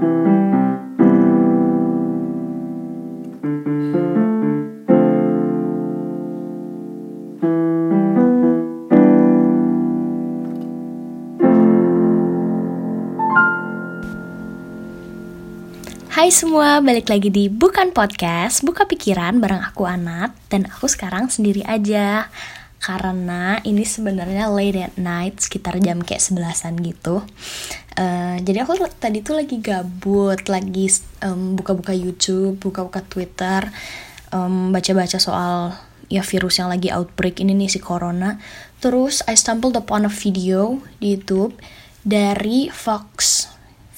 Hai semua, balik lagi di Bukan Podcast, Buka Pikiran bareng aku Anat Dan aku sekarang sendiri aja. Karena ini sebenarnya late at night, sekitar jam kayak sebelasan gitu uh, Jadi aku tadi tuh lagi gabut, lagi um, buka-buka YouTube, buka-buka Twitter um, Baca-baca soal ya virus yang lagi outbreak ini nih si corona Terus I stumbled upon a video di YouTube dari Fox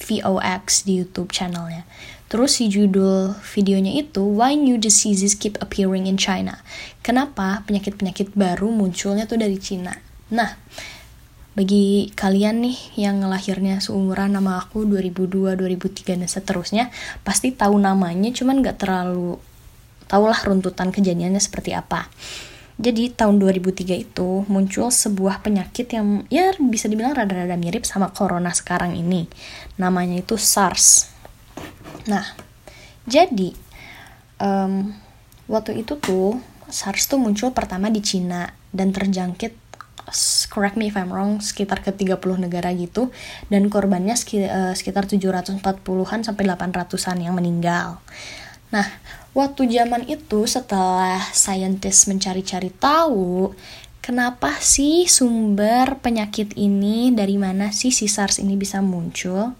VOX di YouTube channelnya. Terus si judul videonya itu Why New Diseases Keep Appearing in China. Kenapa penyakit-penyakit baru munculnya tuh dari Cina. Nah, bagi kalian nih yang lahirnya seumuran nama aku 2002, 2003 dan seterusnya, pasti tahu namanya cuman gak terlalu tahulah runtutan kejadiannya seperti apa. Jadi tahun 2003 itu muncul sebuah penyakit yang ya bisa dibilang rada-rada mirip sama corona sekarang ini. Namanya itu SARS. Nah, jadi um, waktu itu tuh SARS tuh muncul pertama di Cina dan terjangkit correct me if I'm wrong sekitar ke 30 negara gitu dan korbannya eh, sekitar 740-an sampai 800-an yang meninggal. Nah, waktu zaman itu setelah saintis mencari-cari tahu kenapa sih sumber penyakit ini dari mana sih si SARS ini bisa muncul?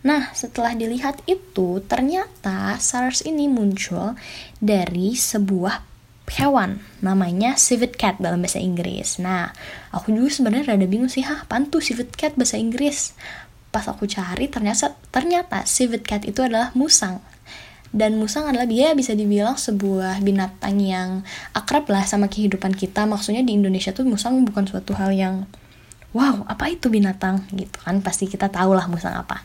Nah, setelah dilihat itu, ternyata SARS ini muncul dari sebuah hewan namanya civet cat dalam bahasa Inggris. Nah, aku juga sebenarnya rada bingung sih, hah, pantu civet cat bahasa Inggris. Pas aku cari ternyata ternyata civet cat itu adalah musang. Dan musang adalah dia bisa dibilang sebuah binatang yang akrab lah sama kehidupan kita. Maksudnya di Indonesia tuh musang bukan suatu hal yang wow, apa itu binatang gitu kan? Pasti kita tahu lah musang apa.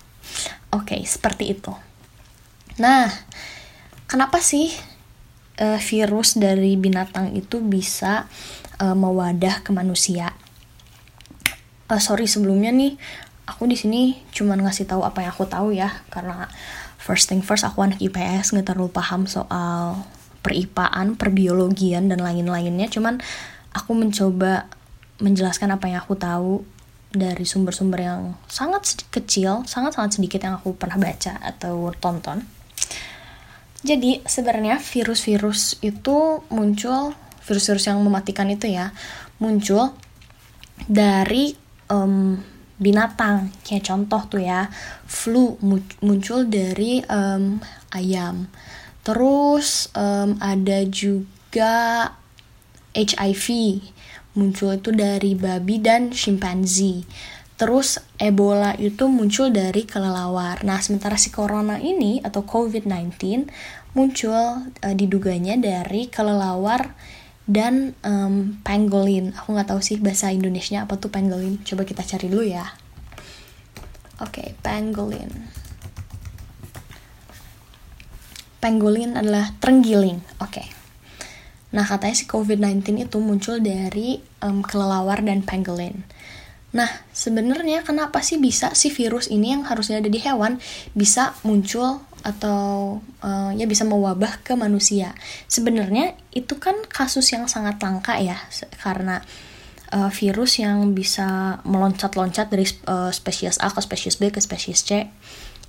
Oke, okay, seperti itu. Nah, kenapa sih uh, virus dari binatang itu bisa uh, mewadah ke manusia? Uh, sorry sebelumnya nih, aku di sini cuma ngasih tahu apa yang aku tahu ya, karena first thing first aku anak IPS nggak terlalu paham soal peripaan, perbiologian dan lain-lainnya. Cuman aku mencoba menjelaskan apa yang aku tahu dari sumber-sumber yang sangat kecil, sangat-sangat sedikit yang aku pernah baca atau tonton. Jadi sebenarnya virus-virus itu muncul, virus-virus yang mematikan itu ya, muncul dari um, binatang. Kayak contoh tuh ya, flu muncul dari um, ayam. Terus um, ada juga HIV muncul itu dari babi dan chimpanzee. Terus Ebola itu muncul dari kelelawar. Nah, sementara si corona ini atau COVID-19 muncul e, diduganya dari kelelawar dan um, pangolin. Aku nggak tahu sih bahasa Indonesia apa tuh pangolin. Coba kita cari dulu ya. Oke, okay, pangolin. Pangolin adalah terenggiling. Oke. Okay. Nah, katanya si COVID-19 itu muncul dari um, kelelawar dan pangolin. Nah, sebenarnya kenapa sih bisa si virus ini yang harusnya ada di hewan bisa muncul atau uh, ya bisa mewabah ke manusia? Sebenarnya itu kan kasus yang sangat langka ya, karena uh, virus yang bisa meloncat-loncat dari uh, spesies A ke spesies B ke spesies C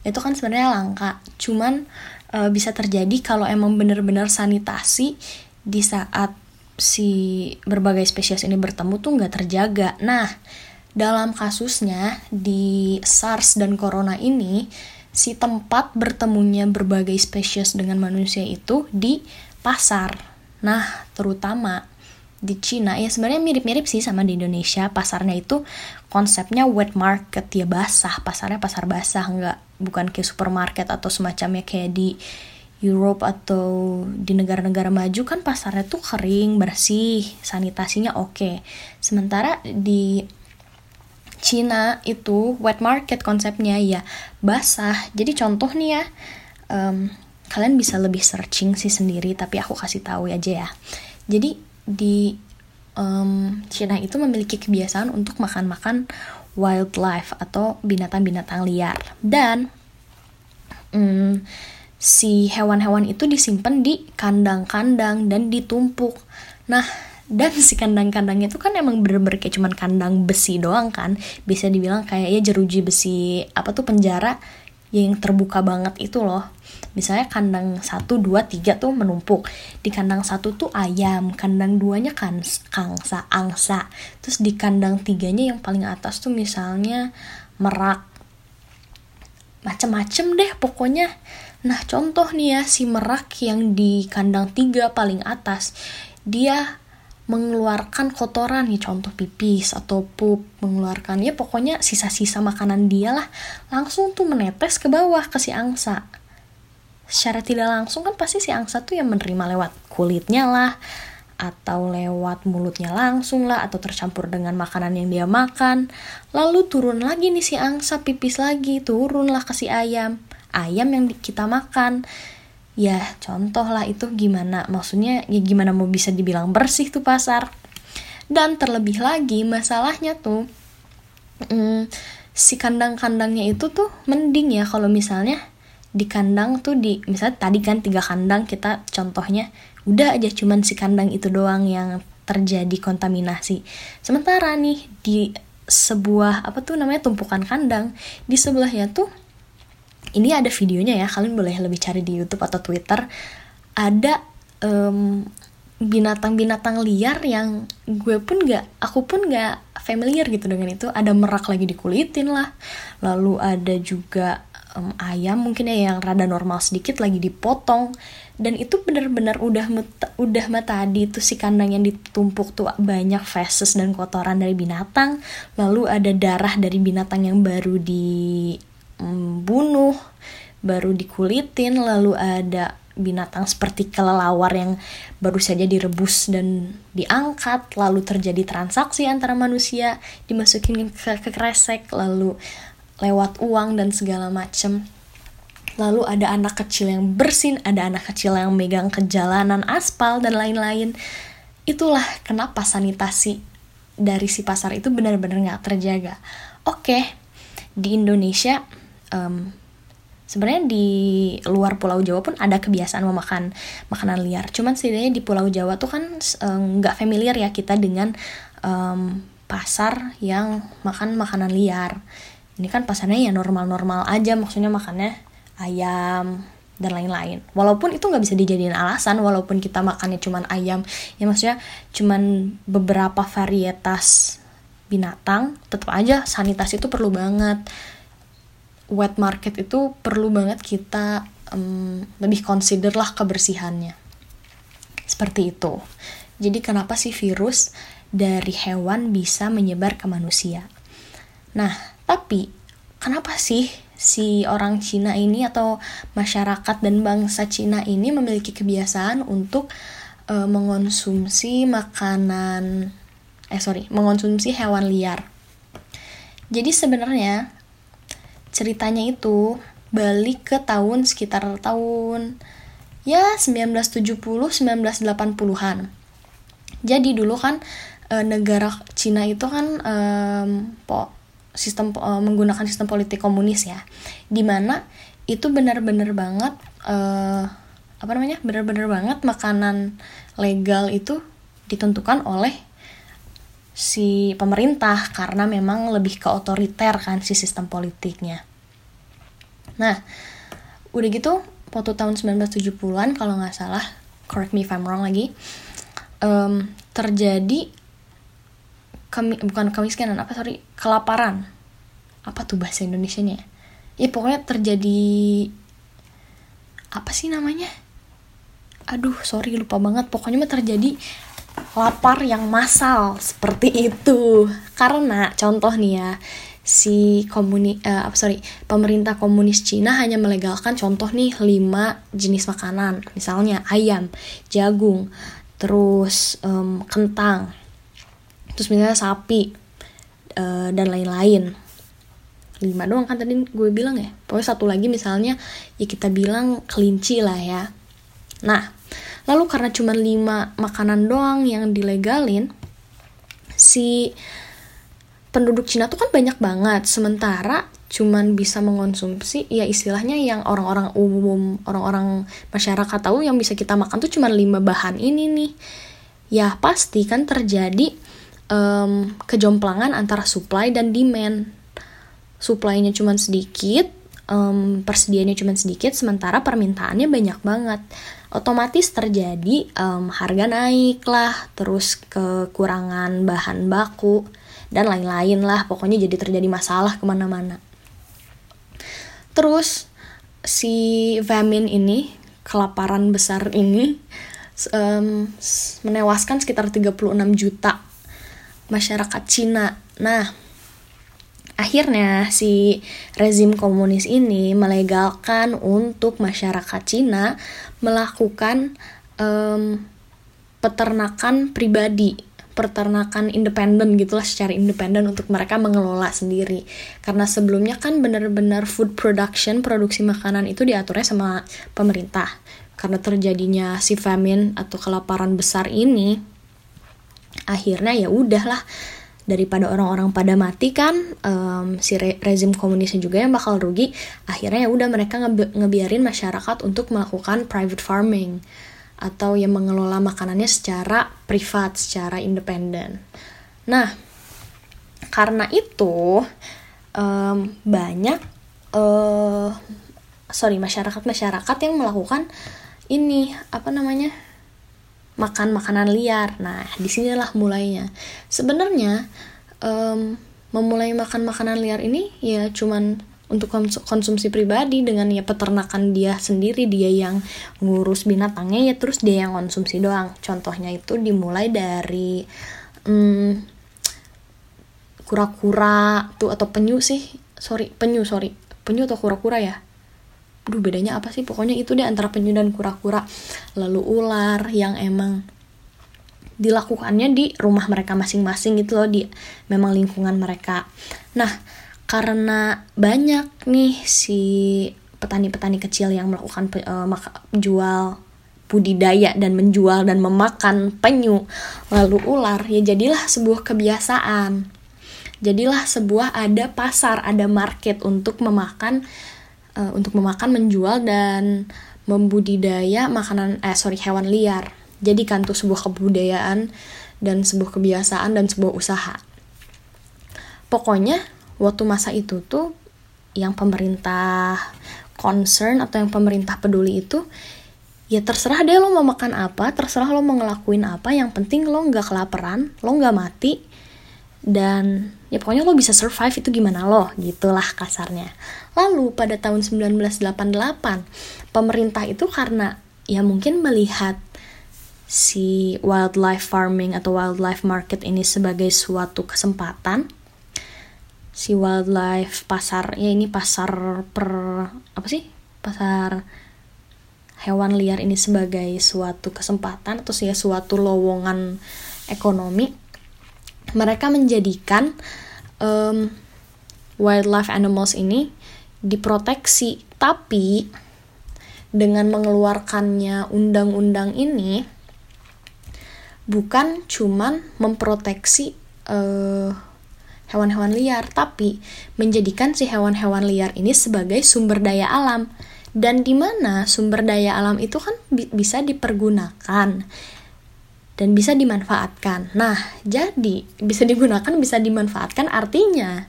itu kan sebenarnya langka. Cuman uh, bisa terjadi kalau emang benar-benar sanitasi di saat si berbagai spesies ini bertemu tuh nggak terjaga. Nah, dalam kasusnya di SARS dan Corona ini, si tempat bertemunya berbagai spesies dengan manusia itu di pasar. Nah, terutama di Cina ya sebenarnya mirip-mirip sih sama di Indonesia pasarnya itu konsepnya wet market ya basah pasarnya pasar basah nggak bukan kayak supermarket atau semacamnya kayak di Europe atau di negara-negara maju kan pasarnya tuh kering, bersih, sanitasinya oke. Okay. Sementara di Cina itu wet market konsepnya ya basah. Jadi contoh nih ya, um, kalian bisa lebih searching sih sendiri, tapi aku kasih tahu aja ya. Jadi di um, Cina itu memiliki kebiasaan untuk makan-makan wildlife atau binatang-binatang liar dan hmm, si hewan-hewan itu disimpan di kandang-kandang dan ditumpuk. Nah, dan si kandang-kandangnya itu kan emang bener-bener kayak cuman kandang besi doang kan. Bisa dibilang kayak ya jeruji besi apa tuh penjara yang terbuka banget itu loh. Misalnya kandang 1, 2, 3 tuh menumpuk. Di kandang satu tuh ayam kandang duanya kan angsa angsa. Terus di kandang tiganya yang paling atas tuh misalnya merak. Macem-macem deh pokoknya. Nah contoh nih ya si merak yang di kandang tiga paling atas dia mengeluarkan kotoran nih contoh pipis atau pup mengeluarkan ya pokoknya sisa-sisa makanan dia lah langsung tuh menetes ke bawah ke si angsa. Secara tidak langsung kan pasti si angsa tuh yang menerima lewat kulitnya lah atau lewat mulutnya langsung lah atau tercampur dengan makanan yang dia makan. Lalu turun lagi nih si angsa pipis lagi turun lah ke si ayam. Ayam yang kita makan ya contoh lah itu gimana? Maksudnya ya gimana mau bisa dibilang bersih tuh pasar? Dan terlebih lagi masalahnya tuh hmm, si kandang-kandangnya itu tuh mending ya kalau misalnya di kandang tuh di misalnya tadi kan tiga kandang kita contohnya udah aja cuman si kandang itu doang yang terjadi kontaminasi. Sementara nih di sebuah apa tuh namanya tumpukan kandang di sebelahnya tuh ini ada videonya ya kalian boleh lebih cari di YouTube atau Twitter. Ada um, binatang-binatang liar yang gue pun gak aku pun gak familiar gitu dengan itu. Ada merak lagi dikulitin lah. Lalu ada juga um, ayam mungkin ya yang rada normal sedikit lagi dipotong. Dan itu benar-benar udah udah mata tadi tuh si kandang yang ditumpuk tuh banyak feses dan kotoran dari binatang. Lalu ada darah dari binatang yang baru di membunuh baru dikulitin lalu ada binatang seperti kelelawar yang baru saja direbus dan diangkat lalu terjadi transaksi antara manusia dimasukin ke, ke kresek lalu lewat uang dan segala macem. Lalu ada anak kecil yang bersin ada anak kecil yang megang ke jalanan aspal dan lain-lain. Itulah kenapa sanitasi dari si pasar itu benar-benar nggak terjaga. Oke di Indonesia um, sebenarnya di luar Pulau Jawa pun ada kebiasaan memakan makanan liar. Cuman setidaknya di Pulau Jawa tuh kan nggak um, familiar ya kita dengan um, pasar yang makan makanan liar. Ini kan pasarnya ya normal-normal aja, maksudnya makannya ayam dan lain-lain. Walaupun itu nggak bisa dijadiin alasan, walaupun kita makannya cuman ayam, ya maksudnya cuman beberapa varietas binatang, tetap aja sanitasi itu perlu banget wet market itu perlu banget kita um, lebih consider lah kebersihannya. Seperti itu. Jadi kenapa sih virus dari hewan bisa menyebar ke manusia? Nah, tapi kenapa sih si orang Cina ini atau masyarakat dan bangsa Cina ini memiliki kebiasaan untuk uh, mengonsumsi makanan eh sorry mengonsumsi hewan liar. Jadi sebenarnya ceritanya itu balik ke tahun sekitar tahun ya 1970 1980-an. Jadi dulu kan e, negara Cina itu kan e, po, sistem e, menggunakan sistem politik komunis ya. Di mana itu benar-benar banget e, apa namanya? benar-benar banget makanan legal itu ditentukan oleh si pemerintah karena memang lebih ke otoriter kan si sistem politiknya. Nah, udah gitu waktu tahun 1970-an kalau nggak salah, correct me if I'm wrong lagi, um, terjadi kami bukan kemiskinan apa sorry kelaparan. Apa tuh bahasa Indonesia nya ya pokoknya terjadi apa sih namanya? Aduh sorry lupa banget. Pokoknya mah terjadi lapar yang massal seperti itu. Karena contoh nih ya si komuni uh, sorry pemerintah komunis Cina hanya melegalkan contoh nih lima jenis makanan misalnya ayam jagung terus um, kentang terus misalnya sapi uh, dan lain-lain. Lima doang kan tadi gue bilang ya. Pokoknya satu lagi misalnya ya kita bilang kelinci lah ya nah Lalu karena cuma 5 makanan doang yang dilegalin, si penduduk Cina tuh kan banyak banget. Sementara cuman bisa mengonsumsi ya istilahnya yang orang-orang umum orang-orang masyarakat tahu yang bisa kita makan tuh cuma lima bahan ini nih. Ya pasti kan terjadi um, kejomplangan antara supply dan demand. Supply-nya cuma sedikit um, persediaannya cuma sedikit sementara permintaannya banyak banget otomatis terjadi um, harga naik lah terus kekurangan bahan baku dan lain-lain lah. Pokoknya jadi terjadi masalah ke mana-mana. Terus si famine ini kelaparan besar ini um, menewaskan sekitar 36 juta masyarakat Cina. Nah akhirnya si rezim komunis ini melegalkan untuk masyarakat Cina melakukan um, peternakan pribadi peternakan independen gitulah secara independen untuk mereka mengelola sendiri. Karena sebelumnya kan benar-benar food production produksi makanan itu diaturnya sama pemerintah. Karena terjadinya si famine atau kelaparan besar ini akhirnya ya udahlah daripada orang-orang pada mati kan um, si re rezim komunisnya juga yang bakal rugi akhirnya ya udah mereka nge ngebiarin masyarakat untuk melakukan private farming atau yang mengelola makanannya secara privat, secara independen. Nah, karena itu um, banyak uh, sorry masyarakat masyarakat yang melakukan ini apa namanya makan makanan liar. Nah, di sinilah mulainya. Sebenarnya um, memulai makan makanan liar ini ya cuman untuk konsumsi pribadi dengan ya peternakan dia sendiri dia yang ngurus binatangnya ya terus dia yang konsumsi doang contohnya itu dimulai dari kura kura-kura tuh atau penyu sih sorry penyu sorry penyu atau kura-kura ya Aduh bedanya apa sih? Pokoknya itu deh antara penyu dan kura-kura. Lalu ular yang emang dilakukannya di rumah mereka masing-masing gitu loh di memang lingkungan mereka. Nah karena banyak nih si petani-petani kecil yang melakukan uh, jual budidaya dan menjual dan memakan penyu lalu ular ya jadilah sebuah kebiasaan. Jadilah sebuah ada pasar ada market untuk memakan uh, untuk memakan menjual dan membudidaya makanan eh sorry hewan liar. Jadikan tuh sebuah kebudayaan dan sebuah kebiasaan dan sebuah usaha. Pokoknya waktu masa itu tuh yang pemerintah concern atau yang pemerintah peduli itu ya terserah deh lo mau makan apa terserah lo mau ngelakuin apa yang penting lo nggak kelaparan lo nggak mati dan ya pokoknya lo bisa survive itu gimana lo gitulah kasarnya lalu pada tahun 1988 pemerintah itu karena ya mungkin melihat si wildlife farming atau wildlife market ini sebagai suatu kesempatan si wildlife pasar ya ini pasar per apa sih? Pasar hewan liar ini sebagai suatu kesempatan atau ya suatu lowongan ekonomi mereka menjadikan um, wildlife animals ini diproteksi tapi dengan mengeluarkannya undang-undang ini bukan cuman memproteksi uh, hewan-hewan liar, tapi menjadikan si hewan-hewan liar ini sebagai sumber daya alam. Dan di mana sumber daya alam itu kan bi bisa dipergunakan dan bisa dimanfaatkan. Nah, jadi bisa digunakan, bisa dimanfaatkan artinya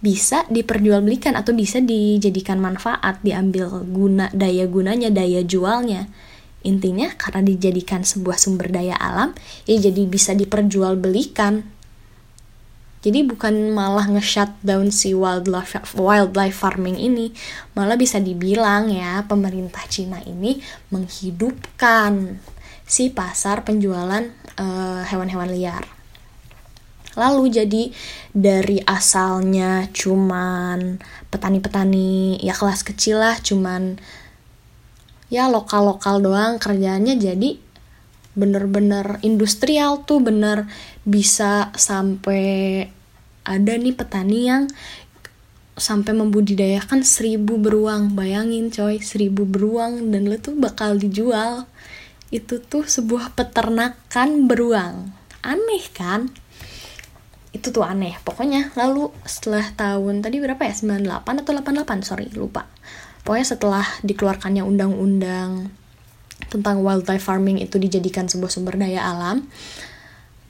bisa diperjualbelikan atau bisa dijadikan manfaat, diambil guna daya gunanya, daya jualnya. Intinya karena dijadikan sebuah sumber daya alam, ya jadi bisa diperjualbelikan jadi bukan malah nge-shutdown si wildlife wildlife farming ini, malah bisa dibilang ya pemerintah Cina ini menghidupkan si pasar penjualan hewan hewan-hewan liar. Lalu jadi dari asalnya cuman petani-petani ya kelas kecil lah cuman ya lokal-lokal doang kerjanya jadi bener-bener industrial tuh bener bisa sampai ada nih petani yang sampai membudidayakan seribu beruang. Bayangin coy seribu beruang dan lo tuh bakal dijual. Itu tuh sebuah peternakan beruang. Aneh kan itu tuh aneh. Pokoknya lalu setelah tahun tadi berapa ya? 98 atau 88 sorry lupa. Pokoknya setelah dikeluarkannya undang-undang tentang wildlife farming itu dijadikan sebuah sumber daya alam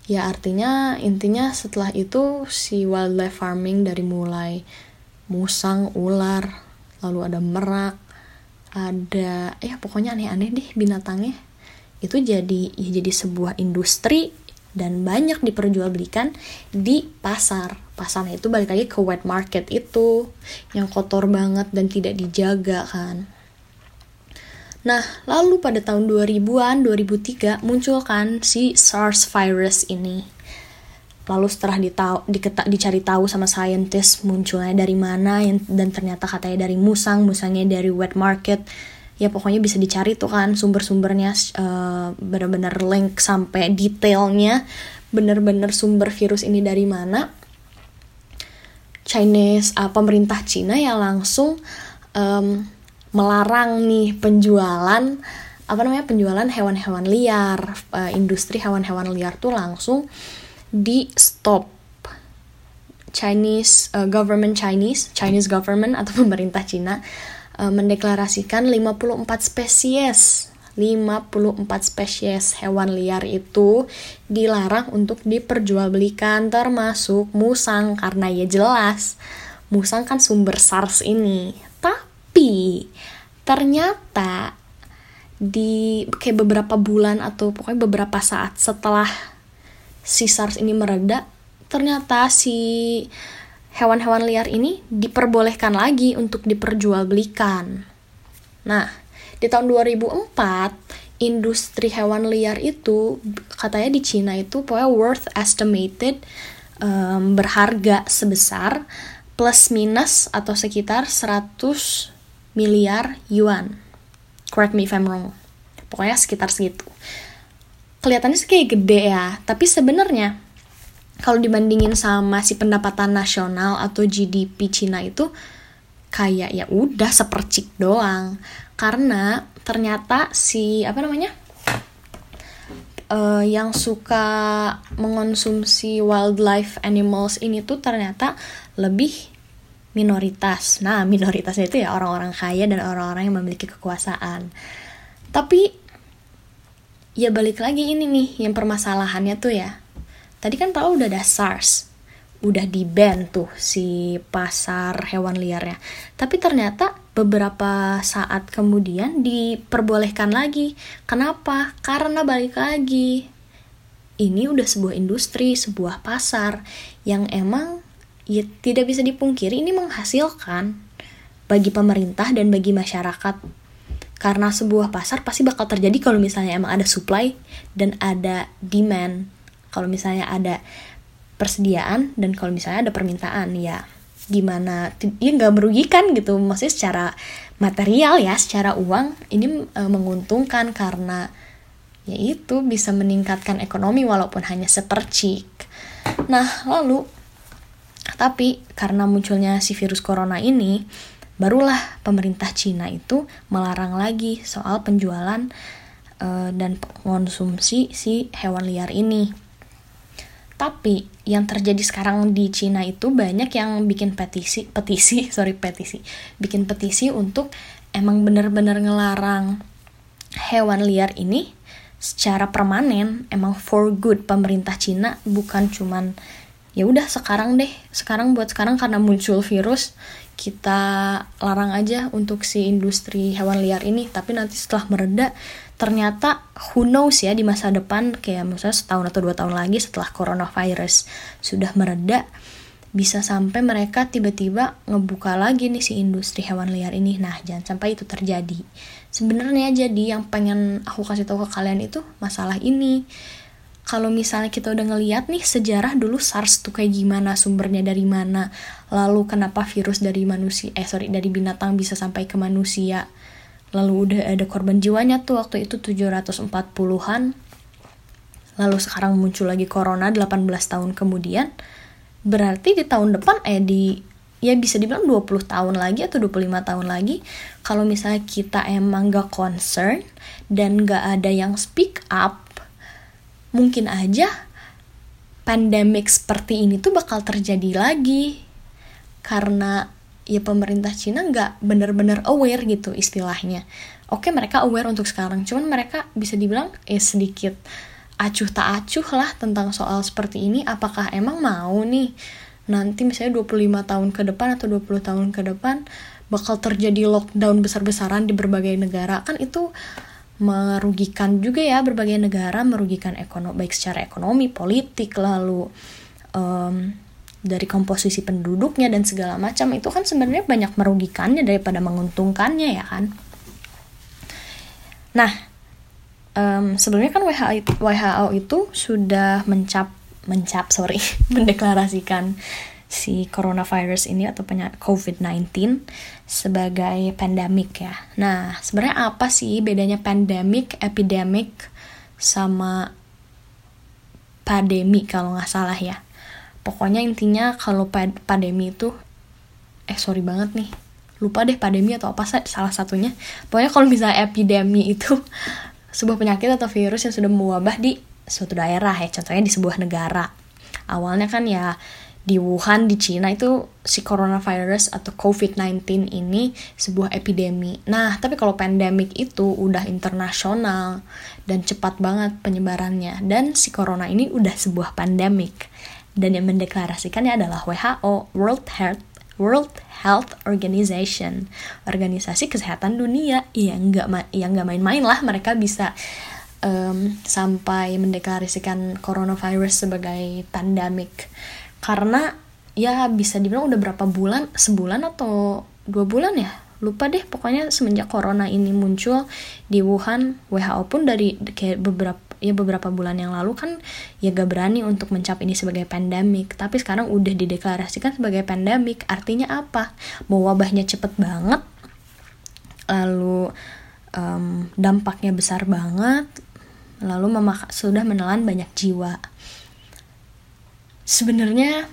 ya artinya intinya setelah itu si wildlife farming dari mulai musang ular lalu ada merak ada ya pokoknya aneh-aneh deh binatangnya. Itu jadi ya jadi sebuah industri dan banyak diperjualbelikan di pasar. Pasarnya itu balik lagi ke wet market itu yang kotor banget dan tidak dijaga kan. Nah, lalu pada tahun 2000-an, 2003 muncul kan si SARS virus ini. Lalu setelah ditau, diketa, dicari tahu sama scientist munculnya dari mana dan ternyata katanya dari musang, musangnya dari wet market ya pokoknya bisa dicari tuh kan sumber-sumbernya uh, bener-bener link sampai detailnya bener-bener sumber virus ini dari mana. Chinese uh, pemerintah Cina ya langsung um, melarang nih penjualan apa namanya penjualan hewan-hewan liar. Uh, industri hewan-hewan liar tuh langsung di stop. Chinese uh, government Chinese Chinese government atau pemerintah Cina mendeklarasikan 54 spesies. 54 spesies hewan liar itu dilarang untuk diperjualbelikan termasuk musang karena ya jelas musang kan sumber SARS ini. Tapi ternyata di kayak beberapa bulan atau pokoknya beberapa saat setelah si SARS ini mereda ternyata si hewan-hewan liar ini diperbolehkan lagi untuk diperjualbelikan. Nah, di tahun 2004, industri hewan liar itu katanya di Cina itu pokoknya worth estimated um, berharga sebesar plus minus atau sekitar 100 miliar yuan. Correct me if I'm wrong. Pokoknya sekitar segitu. Kelihatannya sih kayak gede ya, tapi sebenarnya kalau dibandingin sama si pendapatan nasional atau GDP Cina itu kayak ya udah sepercik doang karena ternyata si apa namanya uh, yang suka mengonsumsi wildlife animals ini tuh ternyata lebih minoritas. Nah, minoritasnya itu ya orang-orang kaya dan orang-orang yang memiliki kekuasaan. Tapi ya balik lagi ini nih yang permasalahannya tuh ya tadi kan tahu udah ada SARS. Udah di ban tuh si pasar hewan liarnya. Tapi ternyata beberapa saat kemudian diperbolehkan lagi. Kenapa? Karena balik lagi. Ini udah sebuah industri sebuah pasar yang emang ya tidak bisa dipungkiri ini menghasilkan bagi pemerintah dan bagi masyarakat. Karena sebuah pasar pasti bakal terjadi kalau misalnya emang ada supply dan ada demand kalau misalnya ada persediaan dan kalau misalnya ada permintaan ya gimana ya nggak merugikan gitu. Maksudnya secara material ya secara uang ini e, menguntungkan karena ya itu bisa meningkatkan ekonomi walaupun hanya sepercik. Nah lalu tapi karena munculnya si virus corona ini barulah pemerintah Cina itu melarang lagi soal penjualan e, dan konsumsi si hewan liar ini tapi yang terjadi sekarang di Cina itu banyak yang bikin petisi, petisi, sorry petisi, bikin petisi untuk emang bener-bener ngelarang hewan liar ini secara permanen, emang for good pemerintah Cina bukan cuman ya udah sekarang deh, sekarang buat sekarang karena muncul virus kita larang aja untuk si industri hewan liar ini, tapi nanti setelah mereda ternyata who knows ya di masa depan kayak misalnya setahun atau dua tahun lagi setelah coronavirus sudah mereda bisa sampai mereka tiba-tiba ngebuka lagi nih si industri hewan liar ini. Nah jangan sampai itu terjadi. Sebenarnya jadi yang pengen aku kasih tahu ke kalian itu masalah ini. Kalau misalnya kita udah ngeliat nih sejarah dulu SARS tuh kayak gimana sumbernya dari mana lalu kenapa virus dari manusia eh sorry dari binatang bisa sampai ke manusia lalu udah ada korban jiwanya tuh waktu itu 740-an lalu sekarang muncul lagi corona 18 tahun kemudian. Berarti di tahun depan eh di ya bisa dibilang 20 tahun lagi atau 25 tahun lagi kalau misalnya kita emang gak concern dan gak ada yang speak up mungkin aja pandemik seperti ini tuh bakal terjadi lagi. Karena ya pemerintah Cina nggak bener-bener aware gitu istilahnya. Oke mereka aware untuk sekarang. Cuman mereka bisa dibilang eh sedikit acuh tak acuh lah tentang soal seperti ini. Apakah emang mau nih nanti misalnya 25 tahun ke depan atau 20 tahun ke depan bakal terjadi lockdown besar-besaran di berbagai negara? Kan itu merugikan juga ya berbagai negara merugikan ekonomi baik secara ekonomi politik lalu um, dari komposisi penduduknya dan segala macam itu kan sebenarnya banyak merugikannya daripada menguntungkannya ya kan nah um, sebelumnya kan WHO, WHO itu sudah mencap mencap sorry mendeklarasikan si coronavirus ini atau penyakit COVID-19 sebagai pandemik ya. Nah, sebenarnya apa sih bedanya pandemik, epidemic sama pandemi kalau nggak salah ya. Pokoknya intinya kalau pandemi itu eh sorry banget nih. Lupa deh pandemi atau apa salah satunya. Pokoknya kalau misalnya epidemi itu sebuah penyakit atau virus yang sudah mewabah di suatu daerah ya, contohnya di sebuah negara. Awalnya kan ya di Wuhan di Cina itu si coronavirus atau COVID-19 ini sebuah epidemi. Nah, tapi kalau pandemik itu udah internasional dan cepat banget penyebarannya dan si corona ini udah sebuah pandemik. Dan yang mendeklarasikannya adalah WHO, World Health World Health Organization, organisasi kesehatan dunia. Yang nggak yang nggak main-main lah mereka bisa um, sampai mendeklarasikan coronavirus sebagai pandemik. Karena ya bisa dibilang udah berapa bulan sebulan atau dua bulan ya? Lupa deh pokoknya semenjak corona ini muncul di Wuhan WHO pun dari kayak beberapa ya beberapa bulan yang lalu kan ya gak berani untuk mencap ini sebagai pandemik. Tapi sekarang udah dideklarasikan sebagai pandemik. Artinya apa? Mau wabahnya cepet banget lalu um, dampaknya besar banget lalu memak sudah menelan banyak jiwa. Sebenarnya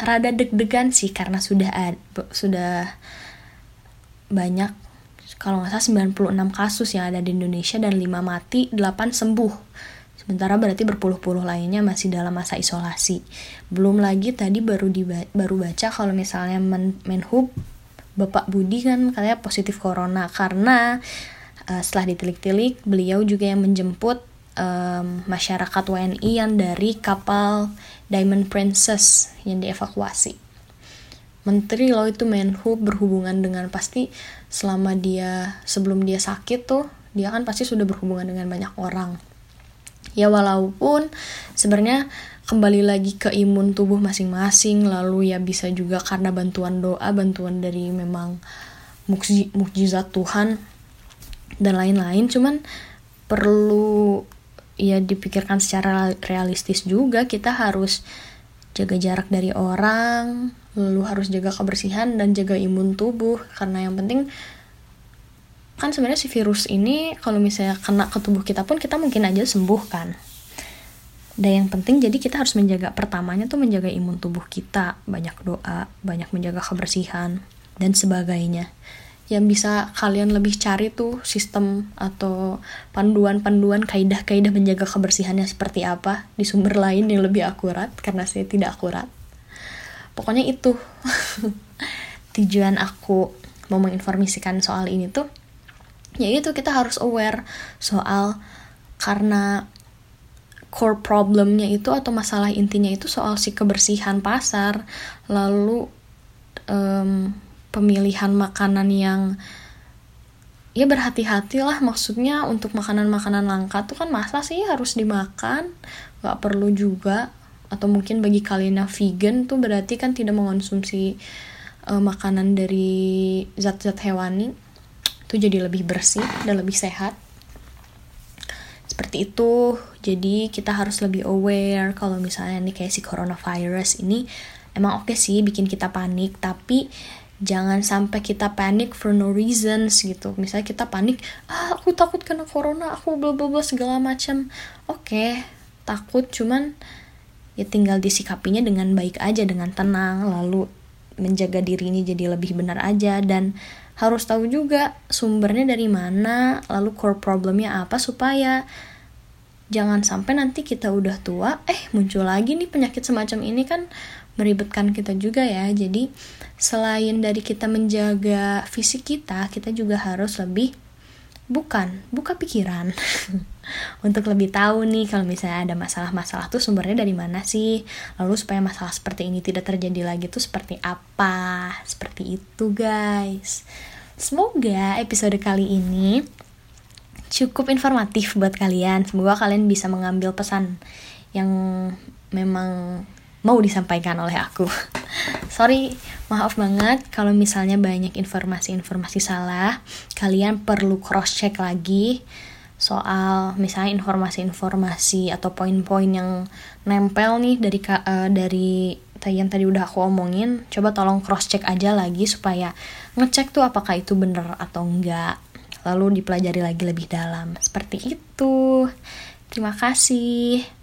rada deg-degan sih karena sudah sudah banyak kalau nggak salah 96 kasus yang ada di Indonesia dan 5 mati, 8 sembuh. Sementara berarti berpuluh-puluh lainnya masih dalam masa isolasi. Belum lagi tadi baru di baru baca kalau misalnya Men Menhub Bapak Budi kan katanya positif corona karena uh, setelah ditilik-tilik beliau juga yang menjemput um, masyarakat WNI yang dari kapal Diamond Princess yang dievakuasi. Menteri lo itu Menhub berhubungan dengan pasti selama dia sebelum dia sakit tuh dia kan pasti sudah berhubungan dengan banyak orang. Ya walaupun sebenarnya kembali lagi ke imun tubuh masing-masing lalu ya bisa juga karena bantuan doa bantuan dari memang mukjizat Tuhan dan lain-lain. Cuman perlu ya dipikirkan secara realistis juga kita harus jaga jarak dari orang lu harus jaga kebersihan dan jaga imun tubuh. Karena yang penting kan sebenarnya si virus ini kalau misalnya kena ke tubuh kita pun kita mungkin aja sembuh kan. Dan yang penting jadi kita harus menjaga pertamanya tuh menjaga imun tubuh kita. Banyak doa banyak menjaga kebersihan dan sebagainya yang bisa kalian lebih cari tuh sistem atau panduan-panduan kaidah-kaidah menjaga kebersihannya seperti apa di sumber lain yang lebih akurat karena saya tidak akurat. Pokoknya itu. Tujuan aku mau menginformasikan soal ini tuh ya itu kita harus aware soal karena core problemnya itu atau masalah intinya itu soal si kebersihan pasar lalu um, pemilihan makanan yang ya berhati-hatilah maksudnya untuk makanan-makanan langka tuh kan masa sih harus dimakan. Nggak perlu juga. Atau mungkin bagi kalian yang vegan tuh berarti kan tidak mengonsumsi uh, makanan dari zat-zat hewani. Itu jadi lebih bersih dan lebih sehat. Seperti itu. Jadi kita harus lebih aware kalau misalnya nih kayak si coronavirus ini. Emang oke okay sih bikin kita panik tapi jangan sampai kita panik for no reasons gitu. Misalnya kita panik ah aku takut kena corona aku bla bla bla segala macam. Oke okay, takut cuman ya tinggal disikapinya dengan baik aja dengan tenang lalu menjaga dirinya jadi lebih benar aja. Dan harus tahu juga sumbernya dari mana lalu core problemnya apa supaya jangan sampai nanti kita udah tua eh muncul lagi nih penyakit semacam ini kan meribetkan kita juga ya. Jadi selain dari kita menjaga fisik kita kita juga harus lebih bukan buka pikiran. Untuk lebih tahu nih kalau misalnya ada masalah-masalah tuh sumbernya dari mana sih? Lalu supaya masalah seperti ini tidak terjadi lagi tuh seperti apa? Seperti itu guys. Semoga episode kali ini cukup informatif buat kalian. Semoga kalian bisa mengambil pesan yang memang mau disampaikan oleh aku. Sorry, maaf banget kalau misalnya banyak informasi-informasi salah. Kalian perlu cross check lagi soal misalnya informasi-informasi atau poin-poin yang nempel nih dari uh, dari yang tadi udah aku omongin, coba tolong cross check aja lagi supaya ngecek tuh apakah itu bener atau enggak. Lalu dipelajari lagi lebih dalam. Seperti itu. Terima kasih.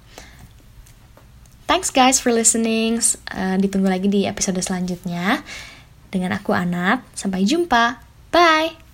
Thanks guys for listening. Uh, ditunggu lagi di episode selanjutnya. Dengan aku Anat. Sampai jumpa. Bye.